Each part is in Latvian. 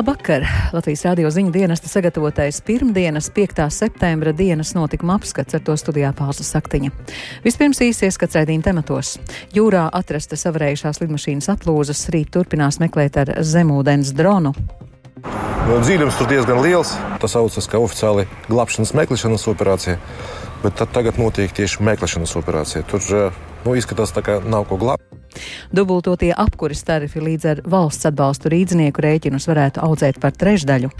Labvakar! Latvijas radio ziņu dienesta sagatavotais pirmdienas 5. septembra dienas notikuma apskats ar to studijā Pāzla Saktiņa. Vispirms īsi ieskats raidījuma tematos. Jūrā atrasta savarējušās lidmašīnas atlūzas, rīt turpinās meklēt ar zemūdens dronu. Nu, Dzīvības tur diezgan liels. Tas saucas kā oficiāli glābšanas meklēšanas operācija, bet tagad notiek tieši meklēšanas operācija. Tur nu, izskatās, ka nav ko glābt. Dubultotie apkuras tarifi līdz ar valsts atbalstu rīznieku rēķinus varētu audzēt par trešdaļu.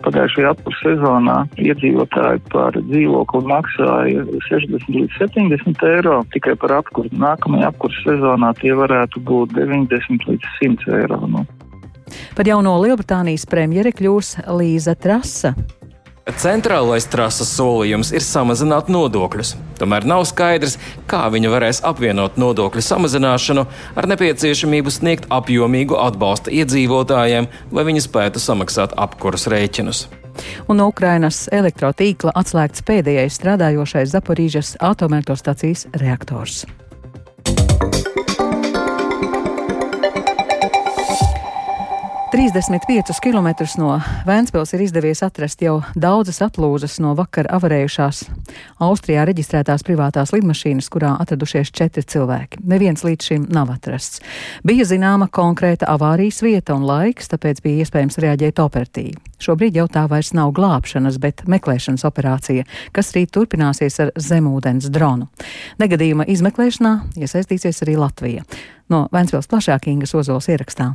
Pagājušajā apkurss sezonā iedzīvotāji par dzīvokli maksāja 60 līdz 70 eiro. Tikai par apkursu nākamajā apkurss sezonā tie varētu būt 90 līdz 100 eiro. Nu. Par jauno Lielbritānijas premjeri kļūs Līza Trasa. Centrālais trases solījums ir samazināt nodokļus. Tomēr nav skaidrs, kā viņa varēs apvienot nodokļu samazināšanu ar nepieciešamību sniegt apjomīgu atbalstu iedzīvotājiem, lai viņi spētu samaksāt apkuras rēķinus. Un Ukrainas elektrotīkla atslēgts pēdējais strādājošais Zaporīžas atomelektrostacijas reaktors. 35 km no Vēncpils ir izdevies atrast jau daudzas atlūzas no vakar avarējušās Austrijā reģistrētās privātās lidmašīnas, kurā atradušies četri cilvēki. Neviens līdz šim nav atrasts. Bija zināma konkrēta avārijas vieta un laiks, tāpēc bija iespējams reaģēt operatīvi. Šobrīd jau tā vairs nav glābšanas, bet meklēšanas operācija, kas rīt turpināsies ar zemūdens dronu. Negadījuma izmeklēšanā iesaistīsies arī Latvija. No Vēncpils plašāk Ingas Ozols ierakstā.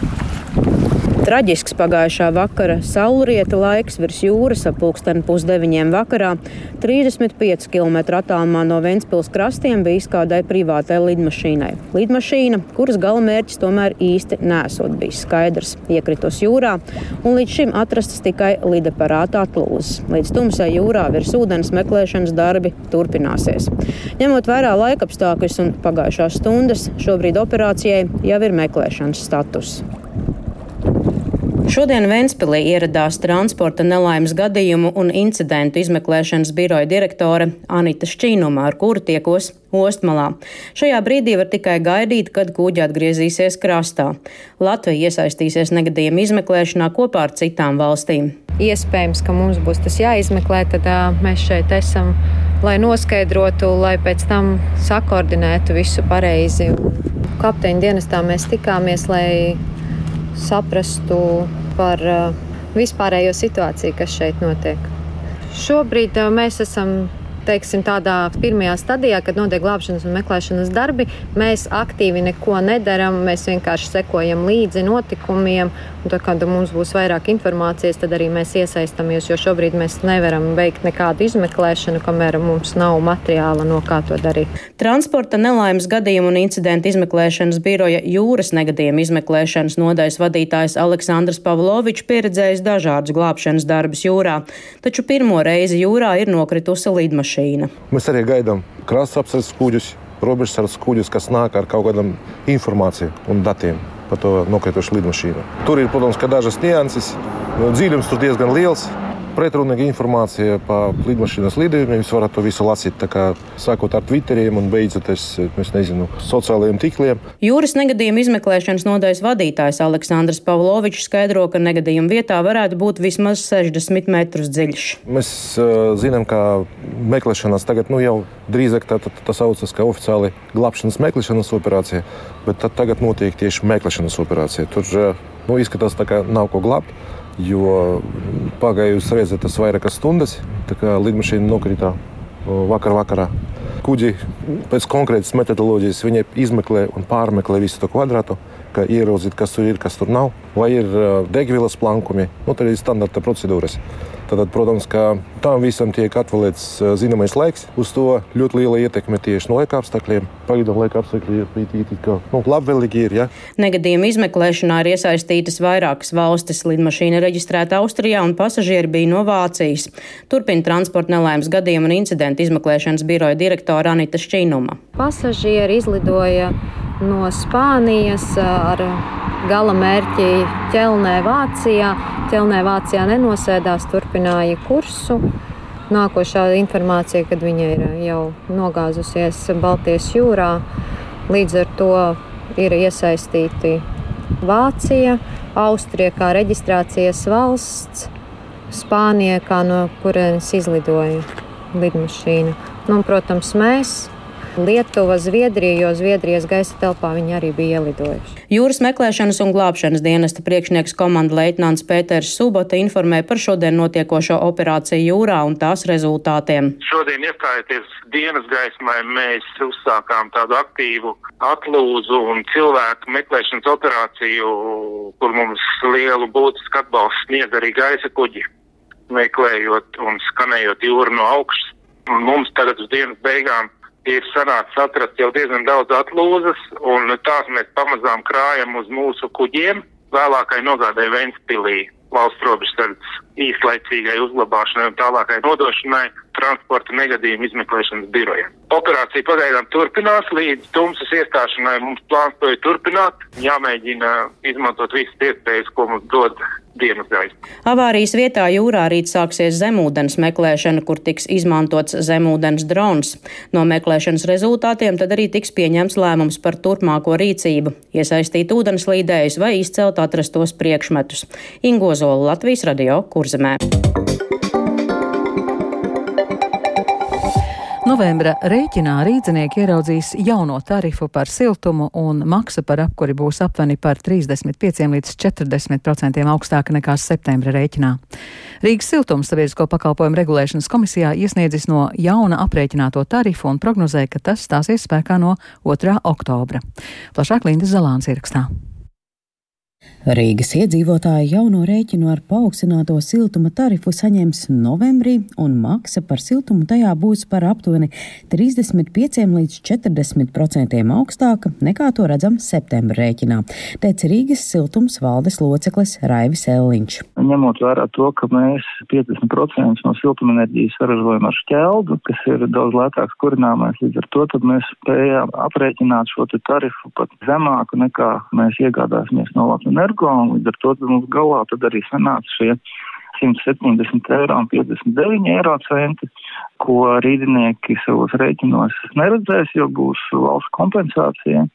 Traģisks pagājušā vakara saulrieta laiks virs jūras ap pulksteni pusdeviņiem vakarā 35 km attālumā no Ventspils krastiem bija izkādai privātai lidmašīnai. Lidmašīna, kuras galamērķis tomēr īsti nesot bijis skaidrs, iekritus jūrā un līdz šim atrastas tikai lidaparāta atlūzas. Līdz tumsai jūrā virs ūdens meklēšanas darbi turpināsies. Ņemot vērā laikapstākļus un pagājušās stundas, šobrīd operācijai jau ir meklēšanas status. Šodien Ventspīlī ieradās transporta nelaimes gadījumu un incidentu izmeklēšanas biroja direktore Anita Šķīnuma, ar kuru tiekos Ostmalā. Šajā brīdī var tikai gaidīt, kad kuģi atgriezīsies krastā. Latvija iesaistīsies negadījuma izmeklēšanā kopā ar citām valstīm. Iespējams, ka mums būs tas jāizmeklē, tad uh, mēs šeit esam, lai noskaidrotu, lai pēc tam sakoordinētu visu pareizi. Kapteiņa dienestā mēs tikāmies, lai saprastu par uh, vispārējo situāciju, kas šeit notiek. Šobrīd uh, mēs esam teiksim, tādā pirmajā stadijā, kad notiek glābšanas un meklēšanas darbi, mēs aktīvi neko nedaram. Mēs vienkārši sekojam līdzi notikumiem. Un tad, kad mums būs vairāk informācijas, tad arī mēs iesaistamies. Jo šobrīd mēs nevaram veikt nekādu izmeklēšanu, kamēr mums nav materiāla, no kā to darīt. Transporta nelaimes gadījumu un incidentu izmeklēšanas biroja jūras negadījuma izmeklēšanas nodaļas vadītājs Aleksandrs Pavlovičs pieredzējis dažādus glābšanas darbus jūrā, taču pirmo reizi jūrā ir nokritusi lidmašīna lidmašīna. Mēs arī gaidām krasta apsardzes kuģus, robežsardzes kuģus, kas nāk ar kaut kādām informācijām un datiem par to nokritušu lidmašīnu. Tur ir, protams, dažas nianses. Dziļums tur diezgan liels pretrunīga informācija par lidmašīnas lidojumiem. Jūs varat to visu lasīt, kā, sākot ar Twitteriem un beidzoties nezinu, sociālajiem tīkliem. Jūras negadījuma izmeklēšanas nodaļas vadītājs Aleksandrs Pavlovičs skaidro, ka negadījuma vietā varētu būt vismaz 60 metrus dziļš. Mēs uh, zinām, ka meklēšanas tagad nu, jau drīzāk tā, tā, tā saucas kā oficiāli glābšanas meklēšanas operācija, bet tagad notiek tieši meklēšanas operācija. Tur uh, nu, izskatās, ka nav ko glābt jo pagājušas reizes tas vairākas stundas, kā lidmašīna nokrita vakar vakarā. Kuģi pēc konkrētas metodoloģijas izmeklē un pārmeklē visu to kvadrātu, kā ieraudzīt, kas tur ir, kas tur nav, vai ir degvielas plankumi. Nu, tā ir standarta procedūras. Tad, protams, ka tam visam tiek atvēlēts zināmais laiks. Uz to ļoti liela ietekme tieši no laika apstākļiem. Pagaidām laika apstākļi ir nu, labvēlīgi. Ir, ja? Negadījuma izmeklēšanā ir iesaistītas vairākas valstis. Lidmašīna reģistrēta Austrijā un pasažieri bija no Vācijas. Turpina transporta nelaimes gadījumu un incidentu izmeklēšanas biroja direktora Anita Šķīnuma. Pasažieri izlidoja no Spānijas ar gala mērķi ķelnē Vācijā. Ķelnē Vācijā nenosēdās, turpināja kursu. Nākošā informācija, kad viņa ir jau nogāzusies Baltijas jūrā, līdz ar to ir iesaistīti Vācija, Austrija kā reģistrācijas valsts, Spānija, kā no kurienes izlidoja lidmašīna. Nu, protams, mēs Lietuva, Zviedrija, jo Zviedrijas gaisa telpā viņi arī bija ielidojuši. Jūras meklēšanas un glābšanas dienesta priekšnieks komanda leitnants Pēters Subota informē par šodien notiekošo operāciju jūrā un tās rezultātiem. Šodien iestājoties dienas gaismai, mēs uzsākām tādu aktīvu atlūzu un cilvēku meklēšanas operāciju, kur mums lielu būtisku atbalstu sniedz arī gaisa kuģi, meklējot un skanējot jūru no augšas. Un mums tagad uz dienas beigām ir sanācis atrast jau diezgan daudz atlūzas, un tās mēs pamazām krājam uz mūsu kuģiem, vēlākai nogādai Ventspilī valsts robežsardzes īslaicīgai uzglabāšanai un tālākai nodošanai transporta negadījumu izmeklēšanas birojam. Operācija pagaidām turpinās, līdz tumsas iestāšanai mums plāns to ir turpināt, jāmēģina izmantot visas iespējas, ko mums dod dienas gaisa. Avārijas vietā jūrā rīt sāksies zemūdens meklēšana, kur tiks izmantots zemūdens drons. No meklēšanas rezultātiem tad arī tiks pieņemts lēmums par turpmāko rīcību - iesaistīt ūdenslīdējus vai izcelt atrastos priekšmetus. Ingozola Latvijas radio Kurzemē. Novembra rēķinā rīznieki ieraudzīs jauno tarifu par siltumu, un maksa par apkuri būs aptuveni par 35 līdz 40 procentiem augstāka nekā septembra rēķinā. Rīgas siltums sabiedrisko pakalpojumu regulēšanas komisijā iesniedzis no jauna aprēķināto tarifu un prognozē, ka tas stāsies spēkā no 2. oktobra. Plašāk Linda Zalāns ierakstā. Rīgas iedzīvotāji jauno rēķinu ar paaugstināto siltuma tarifu saņems novembrī, un maksa par siltumu tajā būs par aptuveni 35 līdz 40 procentiem augstāka nekā to redzam septembra rēķinā, teica Rīgas siltums valdes loceklis Raivis Elliņš. Ņemot vērā to, ka mēs 50% no siltumenerģijas saražojam ar šķeldu, kas ir daudz lētāks kurināmais, līdz ar to mēs spējām aprēķināt šo tarifu pat zemāku nekā mēs iegādāsimies no Latvijas energo, un līdz ar to mums galā tad arī sanāca šie 170 eiro un 59 eiro centi, ko rīdinieki savos rēķinos neredzēs, jo būs valsts kompensācija.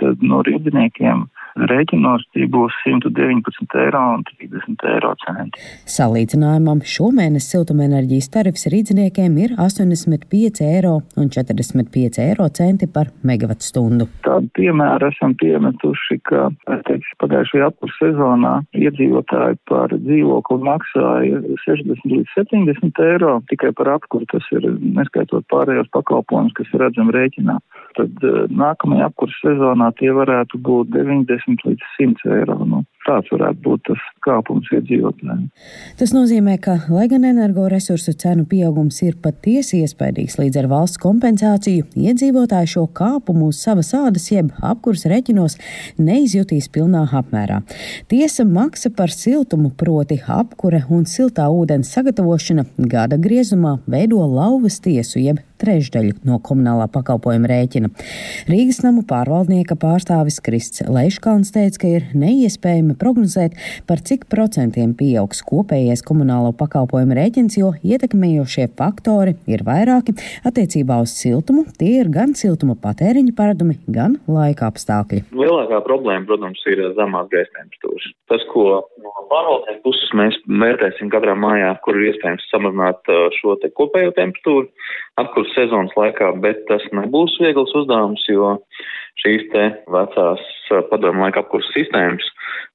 Tad no rīdiniekiem Rēķinos tie būs 119 eiro un 30 eiro centi. Salīdzinājumam šomēnes siltumenerģijas tarifs rīdziniekiem ir 85 eiro un 45 eiro centi par megavatu stundu. Tādu piemēru esam piemetuši, ka teiks, pagājušajā apkurs sezonā iedzīvotāji par dzīvokli maksāja 60 līdz 70 eiro tikai par apkuru. Tas ir neskaitot pārējos pakalpojumus, kas ir redzami rēķinā. Tad eh, nākamajā apkurs sezonā tie varētu būt 90 50 līdz 100 eiro. Nu, tāds varētu būt tas kāpums iedzīvotājiem. Tas nozīmē, ka, lai gan energoresursu cenu pieaugums ir patiesi iespaidīgs līdz ar valsts kompensāciju, iedzīvotāji šo kāpumu uz savas ādas jeb apkurs reķinos neizjutīs pilnā apmērā. Tiesa maksa par siltumu, proti apkure un siltā ūdens sagatavošana gada griezumā veido lauvas tiesu jeb trešdaļu no komunālā pakalpojuma rēķina. Rīgas namu pārvaldnieka pārstāvis Krists Leiškalns teica, ka ir neiespējami iespējami prognozēt, par cik procentiem pieaugs kopējais komunālo pakalpojumu rēķins, jo ietekmējošie faktori ir vairāki. Attiecībā uz siltumu tie ir gan siltuma patēriņa paradumi, gan laika apstākļi. Lielākā problēma, protams, ir zemās gaisa temperatūras. Tas, ko no pārvaldības puses mēs vērtēsim katrā mājā, kur ir iespējams samazināt uh, šo te kopējo temperatūru apkurss sezonas laikā, bet tas nebūs viegls uzdevums, jo šīs te vecās uh, padomu laika apkurss sistēmas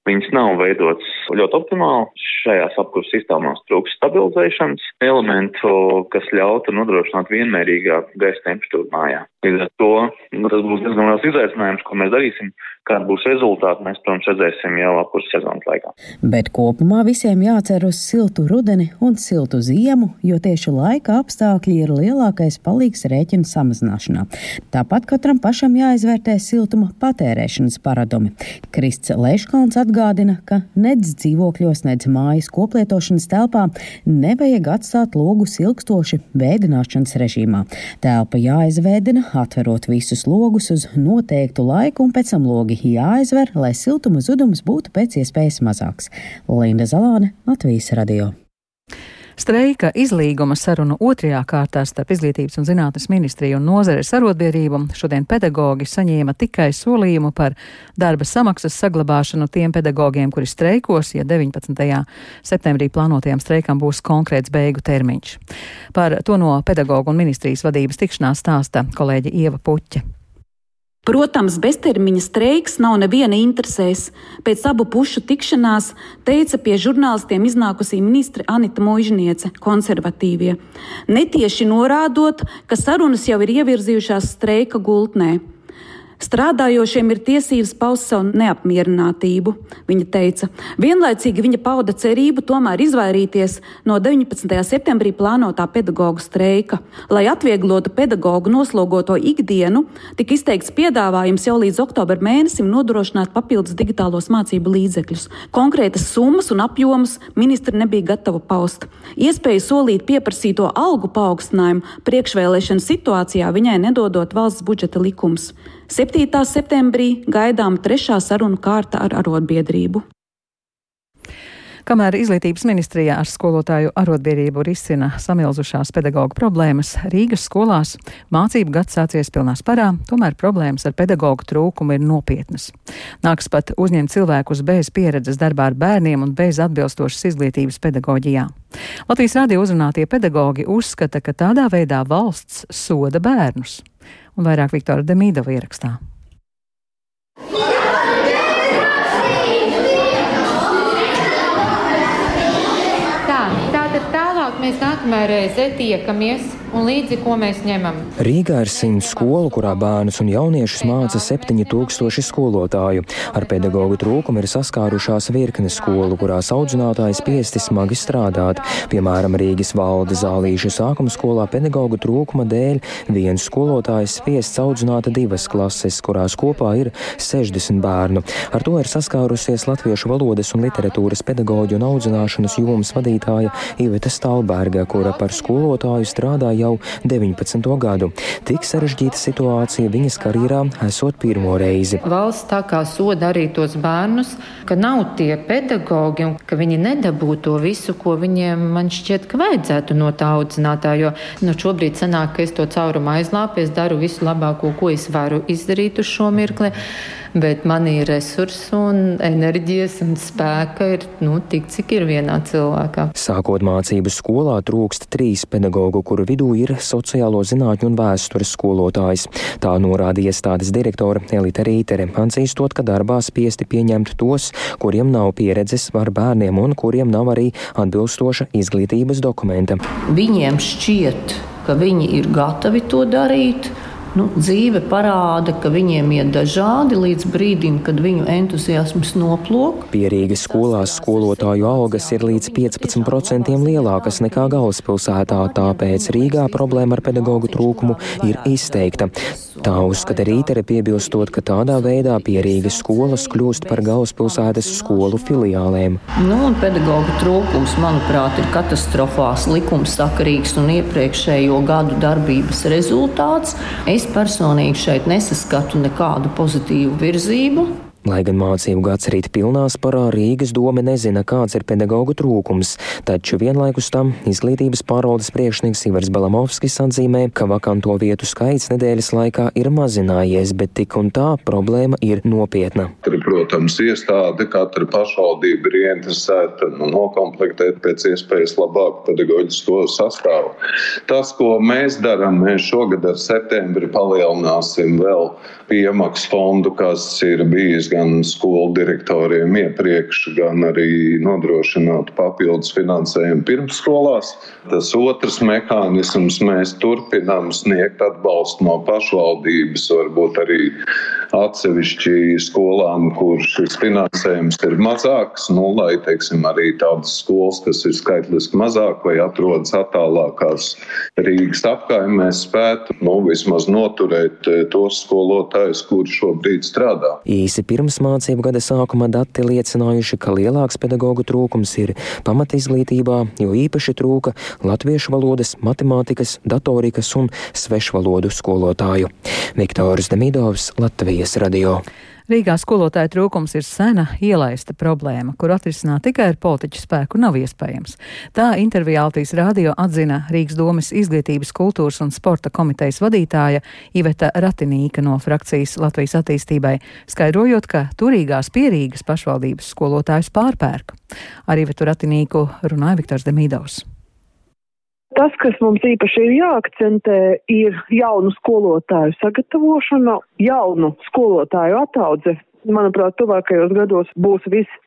Viņas nav veidotas ļoti optimāli. Šajās apkurses sistēmās trūks stabilizēšanas elementu, kas ļautu nodrošināt vienmērīgāku gaisa temperatūru mājā. Līdz ar to nu, tas būs diezgan liels izaicinājums, ko mēs darīsim. Kāda būs rezultāti, mēs, protams, redzēsim jau apkurses sezonas laikā. Bet kopumā visiem jācer uz siltu rudeni un siltu ziemu, jo tieši laika apstākļi ir lielākais palīgs rēķinu samazināšanā. Tāpat katram pašam jāizvērtē siltuma patērēšanas paradumi. Krists Leiškalns atgādina, ka nedz dzīvokļos, nedz mājas koplietošanas telpā nevajag atstāt logus ilgstoši vēdināšanas režīmā. Telpa jāizvēdina, atverot visus logus uz noteiktu laiku un pēc tam logi jāaizver, lai siltuma zudums būtu pēc iespējas mazāks. Linda Zalāne, Latvijas radio. Streika izlīguma sarunu otrajā kārtā starp Izglītības un zinātnes ministriju un nozares arotbiedrību šodien pedagogi saņēma tikai solījumu par darba samaksas saglabāšanu tiem pedagogiem, kuri streikos, ja 19. septembrī plānotajam streikam būs konkrēts beigu termiņš. Par to no pedagogu un ministrijas vadības tikšanās stāsta kolēģi Ieva Puķa. Protams, beztermiņa streiks nav neviena interesēs. Pēc abu pušu tikšanās teica pie žurnālistiem iznākusī ministre Anita Mūžniece, konservatīvie, netieši norādot, ka sarunas jau ir ievirzījušās streika gultnē. Strādājošiem ir tiesības paust savu neapmierinātību, viņa teica. Vienlaicīgi viņa pauda cerību tomēr izvairīties no 19. septembrī plānotā pedagoģa streika. Lai atvieglotu pedagoģu noslogoto ikdienu, tika izteikts piedāvājums jau līdz oktobra mēnesim nodrošināt papildus digitālos mācību līdzekļus. Konkrētas summas un apjomus ministri nebija gatava paust. Iespēju solīt pieprasīto algu paaugstinājumu priekšvēlēšana situācijā viņai nedodot valsts budžeta likums. 7. septembrī gaidām trešā sarunu kārta ar arotbiedrību. Kamēr izglītības ministrijā ar skolotāju arotbiedrību risina samilzušās pedagoģa problēmas, Rīgas skolās mācību gads sācies pilnā sparā, tomēr problēmas ar pedagoģu trūkumu ir nopietnas. Nāks pat uzņemt cilvēkus bez pieredzes darbā ar bērniem un bez atbilstošas izglītības pedagoģijā. Latvijas radio uzrunātie pedagoģi uzskata, ka tādā veidā valsts soda bērnus un vairāk Viktora Demīdova ierakstā. Tā, tātad tālāk mēs nākamajā reizē tiekamies un līdzi ko mēs ņemam. Rīgā ir simts skolu, kurā bērnus un jauniešus māca 7000 skolotāju. Ar pedagoģu trūkumu ir saskārušās virkne skolu, kurās audzinātāji spiesti smagi strādāt. Piemēram, Rīgas valde zālīšu sākuma skolā pedagoģu trūkuma dēļ viens skolotājs spiests audzināt divas klases, kurās kopā ir 60 bērnu. Ar to ir saskārusies latviešu valodas un literatūras pedagoģu un audzināšanas jomas vadītāja Iveta Stalberga, kura par skolotāju strādāja jau 19. gadu. Tik sarežģīta situācija viņas karjerā esot pirmo reizi. Valsts tā kā soda arī tos bērnus, ka nav tie pedagogi un ka viņi nedabū to visu, ko viņiem man šķiet, ka vajadzētu no tā audzinātā. Jo nu, šobrīd sanāk, ka es to caurumu aizlāpu, es daru visu labāko, ko es varu izdarīt uz šo mirkli bet man ir resursi un enerģijas un spēka ir nu, tik, cik ir vienā cilvēkā. Sākot mācību skolā, trūkst trīs pedagoģu, kuru vidū ir sociālo zinātņu un vēstures skolotājs. Tā norāda iestādes direktore Elita Rītere, atzīstot, ka darbā spiesti pieņemt tos, kuriem nav pieredzes ar bērniem un kuriem nav arī atbilstoša izglītības dokumenta. Viņiem šķiet, ka viņi ir gatavi to darīt Nu, dzīve parāda, ka viņiem iet dažādi līdz brīdim, kad viņu entuziasms noplūk. Pierīgas skolās skolotāju algas ir līdz 15% lielākas nekā galvaspilsētā, tāpēc Rīgā problēma ar pedagoģu trūkumu ir izteikta. Tā uzskata Rītere piebilstot, ka tādā veidā Pierīgas skolas kļūst par galvaspilsētas skolu filiālēm. Nu, pedagoģu trūkums, manuprāt, ir katastrofās likumsakarīgs un iepriekšējo gadu darbības rezultāts. Es Es personīgi šeit nesaskatu nekādu pozitīvu virzību. Lai gan mācību gads rīt pilnā sparā, Rīgas doma nezina, kāds ir pedagoģu trūkums, taču vienlaikus tam izglītības pārvaldes priekšnieks Ivars Balamovskis atzīmē, ka vakanto vietu skaits nedēļas laikā ir mazinājies, bet tik un tā problēma ir nopietna. Tur, protams, iestāde, katra pašvaldība ir ieinteresēta nu, nokomplektēt pēc iespējas labāku pedagoģisko sastāvu. Tas, ko mēs darām, mēs šogad ar septembri palielināsim vēl piemaksu fondu, kas ir bijis gan skolu direktoriem iepriekš, gan arī nodrošināt papildus finansējumu pirmsskolās. Tas otrs mehānisms mēs turpinām sniegt atbalstu no pašvaldības, varbūt arī atsevišķi skolām, kur šis finansējums ir mazāks, nu, lai teiksim, arī tādas skolas, kas ir skaitliski mazāk vai atrodas attālākās Rīgas apkaimēs, spētu nu, vismaz noturēt eh, tos skolotājus, kuri šobrīd strādā. Īsi pirms mācību gada sākuma dati liecinājuši, ka lielāks pedagoģu trūkums ir pamatizglītībā, jo īpaši trūka latviešu valodas, matemātikas, datorikas un svešvalodu skolotāju. Viktors Demidovs, Latvijas Latvijas radio. Rīgā skolotāja trūkums ir sena ielaista problēma, kur atrisināt tikai ar politiķu spēku nav iespējams. Tā intervijā Altīs rādio atzina Rīgas domas izglītības, kultūras un sporta komitejas vadītāja Iveta Ratinīka no frakcijas Latvijas attīstībai, skaidrojot, ka turīgās pierīgas pašvaldības skolotājus pārpērk. Ar Ivetu Ratinīku runāja Viktors Demīdovs. Tas, kas mums īpaši ir jāakcentē, ir jaunu skolotāju sagatavošana, jaunu skolotāju ataudze. Manuprāt, tuvākajos gados būs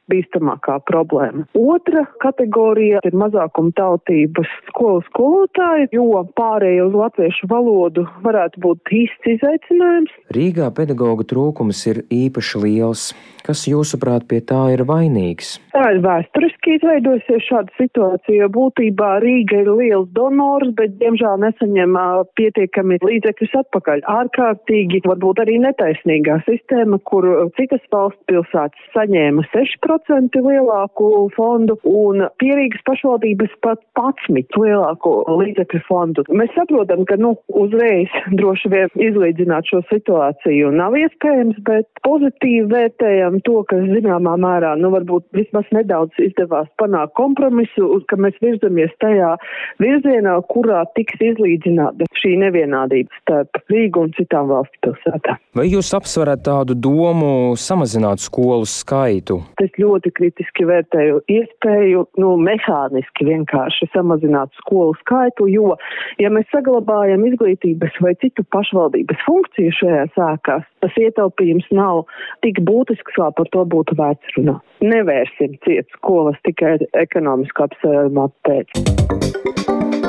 visbīstamākā problēma. Otra kategorija ir mazākuma tautības skolu skolotāji, jo pārējie uz latviešu valodu varētu būt īsts izaicinājums. Rīgā pedagoģa trūkums ir īpaši liels. Kas, jūsuprāt, pie tā ir vainīgs? Tā ir vēsturiski izveidojusies šāda situācija, jo būtībā Rīga ir liels donors, bet, diemžēl, nesaņem pietiekami līdzekļus atpakaļ. Ārkārtīgi, varbūt arī netaisnīgā sistēma, kur citas valsts pilsētas saņēma 6% lielāku fondu un pierīgas pašvaldības pat 11 lielāku līdzekļu fondu. Mēs saprotam, ka, nu, uzreiz droši vien izlīdzināt šo situāciju nav iespējams, bet pozitīvi vērtējam to, ka zināmā mērā, nu varbūt vismaz nedaudz izdevās panākt kompromisu, ka mēs virzamies tajā virzienā, kurā tiks izlīdzināta šī nevienādība starp Rīgu un citām valsts pilsētām. Vai jūs apsverat tādu domu samazināt skolu skaitu? Es ļoti kritiski vērtēju iespēju, nu, mehāniski vienkārši samazināt skolu skaitu, jo, ja mēs saglabājam izglītības vai citu pašvaldības funkciju šajās ēkās, tas ietaupījums nav tik būtisks, kā par to būtu vērts runāt. Nevērsim ciet skolas tikai ekonomisku apsvērumu pēc.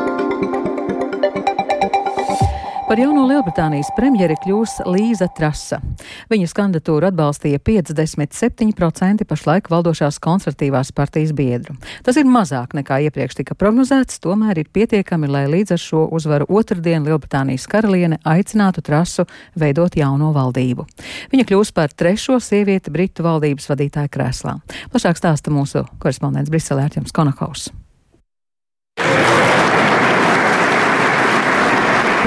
Par jauno Lielbritānijas premjeri kļūs Līza Trasa. Viņas kandidatūru atbalstīja 57% pašlaik valdošās konservatīvās partijas biedru. Tas ir mazāk nekā iepriekš tika prognozēts, tomēr ir pietiekami, lai līdz ar šo uzvaru otrdien Lielbritānijas karaliene aicinātu Trasu veidot jauno valdību. Viņa kļūs par trešo sievieti Britu valdības vadītāja krēslā. Plašāk stāsta mūsu korespondents Briselē Arķems Konahaus.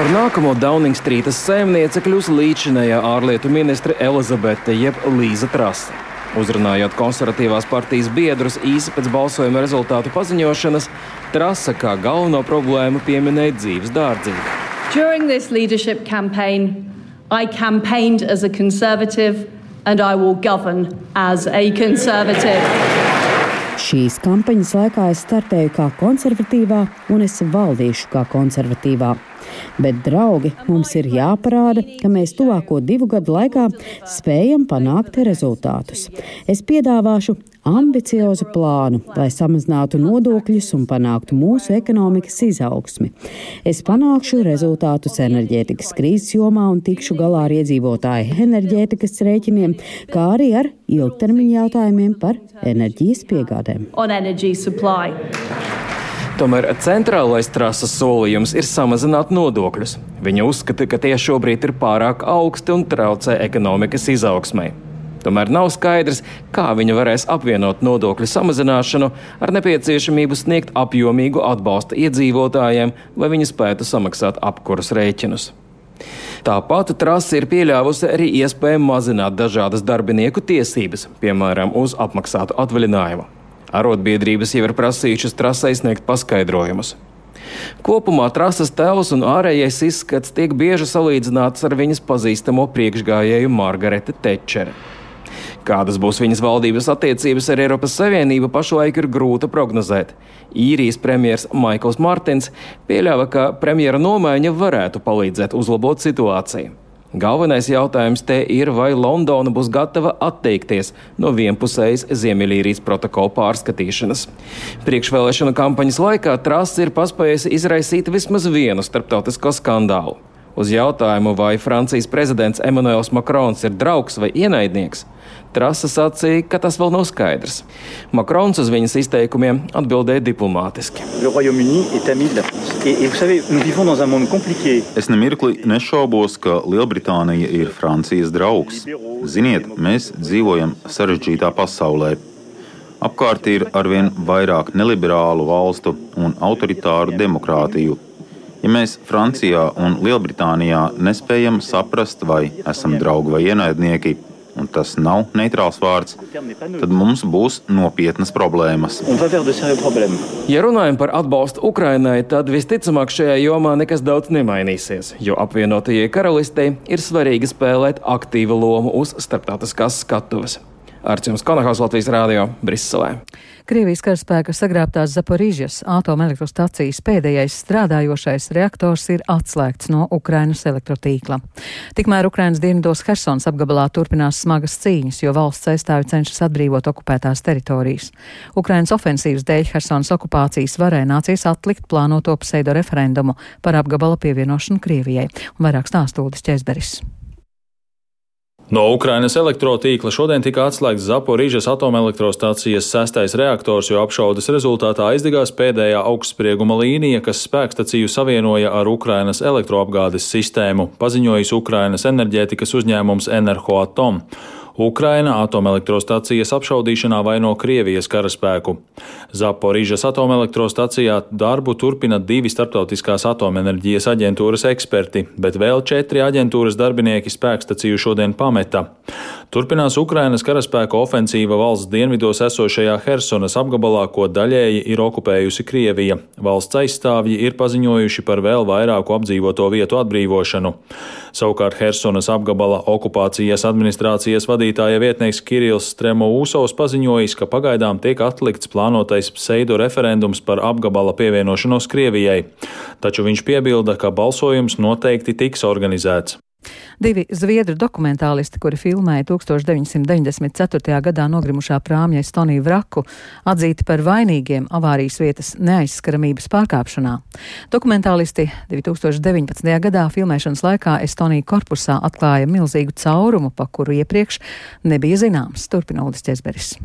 Par nākamo Downingstrītas saimniece kļūs līdzinējā ārlietu ministre Elizabete jeb Līza Trasa. Uzrunājot konservatīvās partijas biedrus īsi pēc balsojuma rezultātu paziņošanas, Trasa kā galveno problēmu pieminēja dzīves dārdzību. During this leadership campaign, I campaigned as a conservative and I will govern as a conservative. Šīs kampaņas laikā es startēju kā konservatīvā, un es valdīšu kā konservatīvā. Bet, draugi, mums ir jāparāda, ka mēs tuvāko divu gadu laikā spējam panākt rezultātus. Es piedāvāšu ambiciozu plānu, lai samazinātu nodokļus un panāktu mūsu ekonomikas izaugsmi. Es panākšu rezultātus enerģētikas krīzes jomā un tikšu galā ar iedzīvotāju enerģētikas rēķiniem, kā arī ar ilgtermiņa jautājumiem par enerģijas piegādēm. Tomēr centrālais trases solījums ir samazināt nodokļus. Viņa uzskata, ka tie šobrīd ir pārāk augsti un traucē ekonomikas izaugsmai. Tomēr nav skaidrs, kā viņa varēs apvienot nodokļu samazināšanu ar nepieciešamību sniegt apjomīgu atbalstu iedzīvotājiem, lai viņi spētu samaksāt apkurus rēķinus. Tāpat trase ir pieļāvusi arī iespēju mazināt dažādas darbinieku tiesības, piemēram, uz apmaksātu atvaļinājumu. Arotbiedrības jau ir prasījušas trasē sniegt paskaidrojumus. Kopumā trases tēls un ārējais izskats tiek bieži salīdzināts ar viņas pazīstamo priekšgājēju Margarete Tečere. Kādas būs viņas valdības attiecības ar Eiropas Savienību, pašlaik ir grūti prognozēt. Īrijas premjerministrs Maikls Martins pieļāva, ka premjera nomaiņa varētu palīdzēt uzlabot situāciju. Galvenais jautājums te ir, vai Londona būs gatava atteikties no vienpusējas Ziemeļīrijas protokola pārskatīšanas. Priekšvēlēšana kampaņas laikā Trusts ir paspējusi izraisīt vismaz vienu starptautisko skandālu. Uz jautājumu, vai Francijas prezidents Emmanuels Makrons ir draugs vai ienaidnieks, Trasa sacīja, ka tas vēl nav skaidrs. Makrons uz viņas izteikumiem atbildēja diplomātiski. Es nemirkli nešaubos, ka Lielbritānija ir Francijas draugs. Ziniet, mēs dzīvojam sarežģītā pasaulē. Apkārt ir arvien vairāk neliberālu valstu un autoritāru demokrātiju. Ja mēs Francijā un Lielbritānijā nespējam saprast, vai esam draugi vai ienaidnieki, un tas nav neitrāls vārds, tad mums būs nopietnas problēmas. Ja runājam par atbalstu Ukrainai, tad visticamāk šajā jomā nekas daudz nemainīsies, jo apvienotajai karalistei ir svarīgi spēlēt aktīvu lomu uz starptautiskās skatuves. Arčuns Konahaus Latvijas Rādio Briselē. Krievijas karaspēka sagrābtās Zaporīžas atomelektrostacijas pēdējais strādājošais reaktors ir atslēgts no Ukrainas elektrotīkla. Tikmēr Ukrainas dienvidos Hersons apgabalā turpinās smagas cīņas, jo valsts aizstāvi cenšas atbrīvot okupētās teritorijas. Ukrainas ofensīvas dēļ Hersons okupācijas varēja nācies atlikt plānoto pseido referendumu par apgabala pievienošanu Krievijai, un vairāk stāstūdas ķezberis. No Ukrainas elektrotīkla šodien tika atslēgts Zaporīžas atomelektrostācijas sestais reaktors, jo apšaudes rezultātā aizdegās pēdējā augstsprieguma līnija, kas spēkstaciju savienoja ar Ukrainas elektroapgādes sistēmu, paziņojis Ukrainas enerģētikas uzņēmums Enerhoatom. Ukraina atomelektrostacijas apšaudīšanā vaino Krievijas karaspēku. Zaporīžas atomelektrostacijā darbu turpina divi starptautiskās atomenerģijas aģentūras eksperti, bet vēl četri aģentūras darbinieki spēkstaciju šodien pameta. Turpinās Ukrainas karaspēka ofensīva valsts dienvidos esošajā Hersonas apgabalā, ko daļēji ir okupējusi Krievija. Valsts aizstāvji ir paziņojuši par vēl vairāku apdzīvoto vietu atbrīvošanu. Savukārt Hersonas apgabala okupācijas administrācijas vadītāja vietnieks Kirills Stremoūsovs paziņojis, ka pagaidām tiek atlikts plānotais pseido referendums par apgabala pievienošanos Krievijai, taču viņš piebilda, ka balsojums noteikti tiks organizēts. Divi zviedru dokumentālisti, kuri filmēja 1994. gadā nogrimušā prāmja Estoniju vraku, atzīti par vainīgiem avārijas vietas neaizskaramības pārkāpšanā. Dokumentālisti 2019. gadā filmēšanas laikā Estonija korpusā atklāja milzīgu caurumu, pa kuru iepriekš nebija zināms, turpina Uldis Česberis.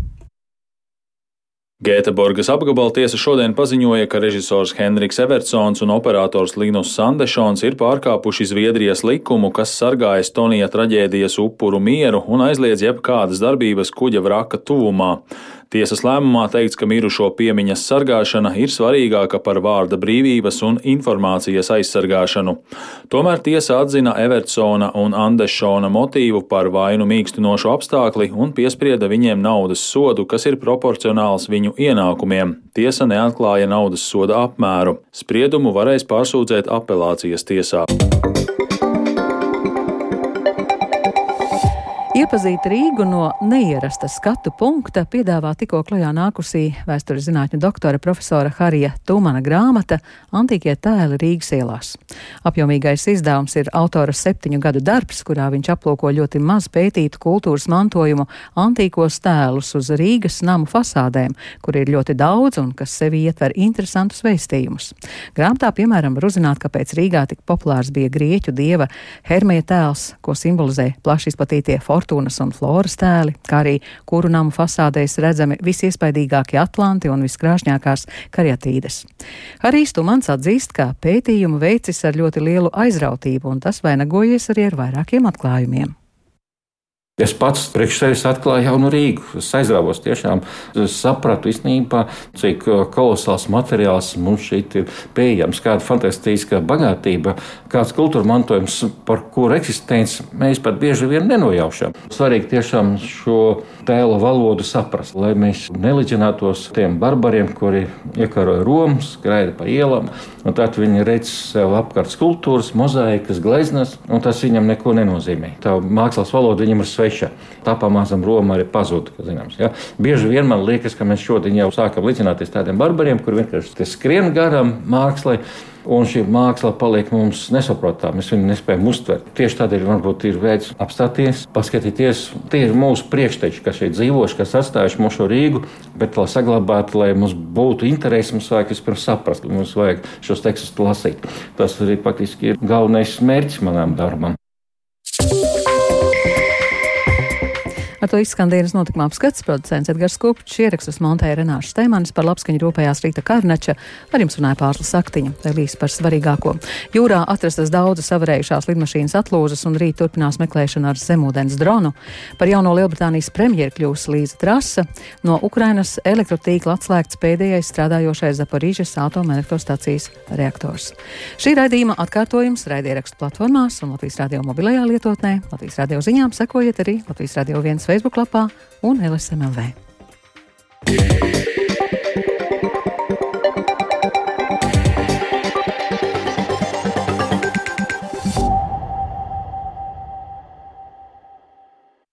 Gēteborgas apgabala tiesa šodien paziņoja, ka režisors Henriks Evertsons un operators Linus Sandešons ir pārkāpuši Zviedrijas likumu, kas sargā Estonija traģēdijas upuru mieru un aizliedz jebkādas darbības kuģa vraka tuvumā. Tiesas lēmumā teikts, ka mirušo piemiņas sargāšana ir svarīgāka par vārda brīvības un informācijas aizsargāšanu. Tomēr tiesa atzina Evertsona un Andešona motīvu par vainu mīkstinošu apstākli un piesprieda viņiem naudas sodu, kas ir proporcionāls viņu ienākumiem. Tiesa neatklāja naudas soda apmēru. Spriedumu varēs pārsūdzēt apelācijas tiesā. Iepazīt Rīgu no neierasta skatu punkta piedāvā tikko klajā nākusī vēstures zinātņu doktora profesora Harija Tūmana grāmata Antīkie tēli Rīgas ielās. Apjomīgais izdevums ir autora septiņu gadu darbs, kurā viņš aplūko ļoti maz pētītu kultūras mantojumu antīkos tēlus uz Rīgas namu fasādēm, kur ir ļoti daudz un kas sevi ietver interesantus veistījumus. Grāmatā, piemēram, var uzzināt, kāpēc Rīgā tik populārs bija grieķu dieva Hermija tēls, ko simbolizē plaši izplatītie forti fortūnas un floras tēli, kā arī kuru namu fasādēs redzami visiespaidīgākie atlanti un viskrāšņākās karjatīdes. Harijs Tumans atzīst, ka pētījumu veicis ar ļoti lielu aizrautību, un tas vainagojies arī ar vairākiem atklājumiem. Es pats priekš sevis atklāju jaunu Rīgu. Es aizrāvos tiešām, es sapratu īstenībā, cik uh, kolosāls materiāls mums šeit ir pieejams, kāda fantastiska bagātība, kāds kultūra mantojums, par kuru eksistenci mēs pat bieži vien nenojaušam. Svarīgi tiešām šo tēla valodu saprast, lai mēs neliģinātos tiem barbariem, kuri iekaroja Romu, skraida pa ielām, un tad viņi redz sev apkārt skulptūras, mozaikas, gleznas, un tas viņam neko nenozīmē. Tā mākslas valoda viņam ir sveša. Tā pamazām Roma arī pazuda. Zināms, ja? Bieži vien man liekas, ka mēs šodien jau sākam līdzināties tādiem barbariem, kur vienkārši skrien garām mākslai un šī māksla paliek mums nesaprotama. Mēs viņu nespējam uztvert. Tieši tādēļ varbūt ir veids apstāties, paskatīties. Tie ir mūsu priekšteči, kas šeit dzīvojuši, kas atstājuši mūsu Rīgu, bet lai saglabātu, lai mums būtu interesi, mums vajag vispirms saprast, mums vajag šos tekstus lasīt. Tas arī faktiski ir galvenais mērķis manam darbam. Ar to izskan dienas notikuma apskats producents Edgars Kupčs, ierakstus montēja Renāša Steimanis par labskaņu rūpējās Rīta Karnača, ar jums runāja Pārslas Saktiņa, Elīs par svarīgāko. Jūrā atrastas daudzas savarējušās lidmašīnas atlūzas un rīt turpinās meklēšana ar zemūdens dronu. Par jauno Lielbritānijas premjeru kļūs Līza Trasa, no Ukrainas elektrotīkla atslēgts pēdējais strādājošais Zaporīžas atomelektrostacijas reaktors. Šī raidījuma atkārtojums raidierakstu platformās un Latvijas radio mobilajā lietotnē, Latvijas radio ziņām sekojiet arī Latvijas radio viens Facebook lapā un LSMLV. Yeah.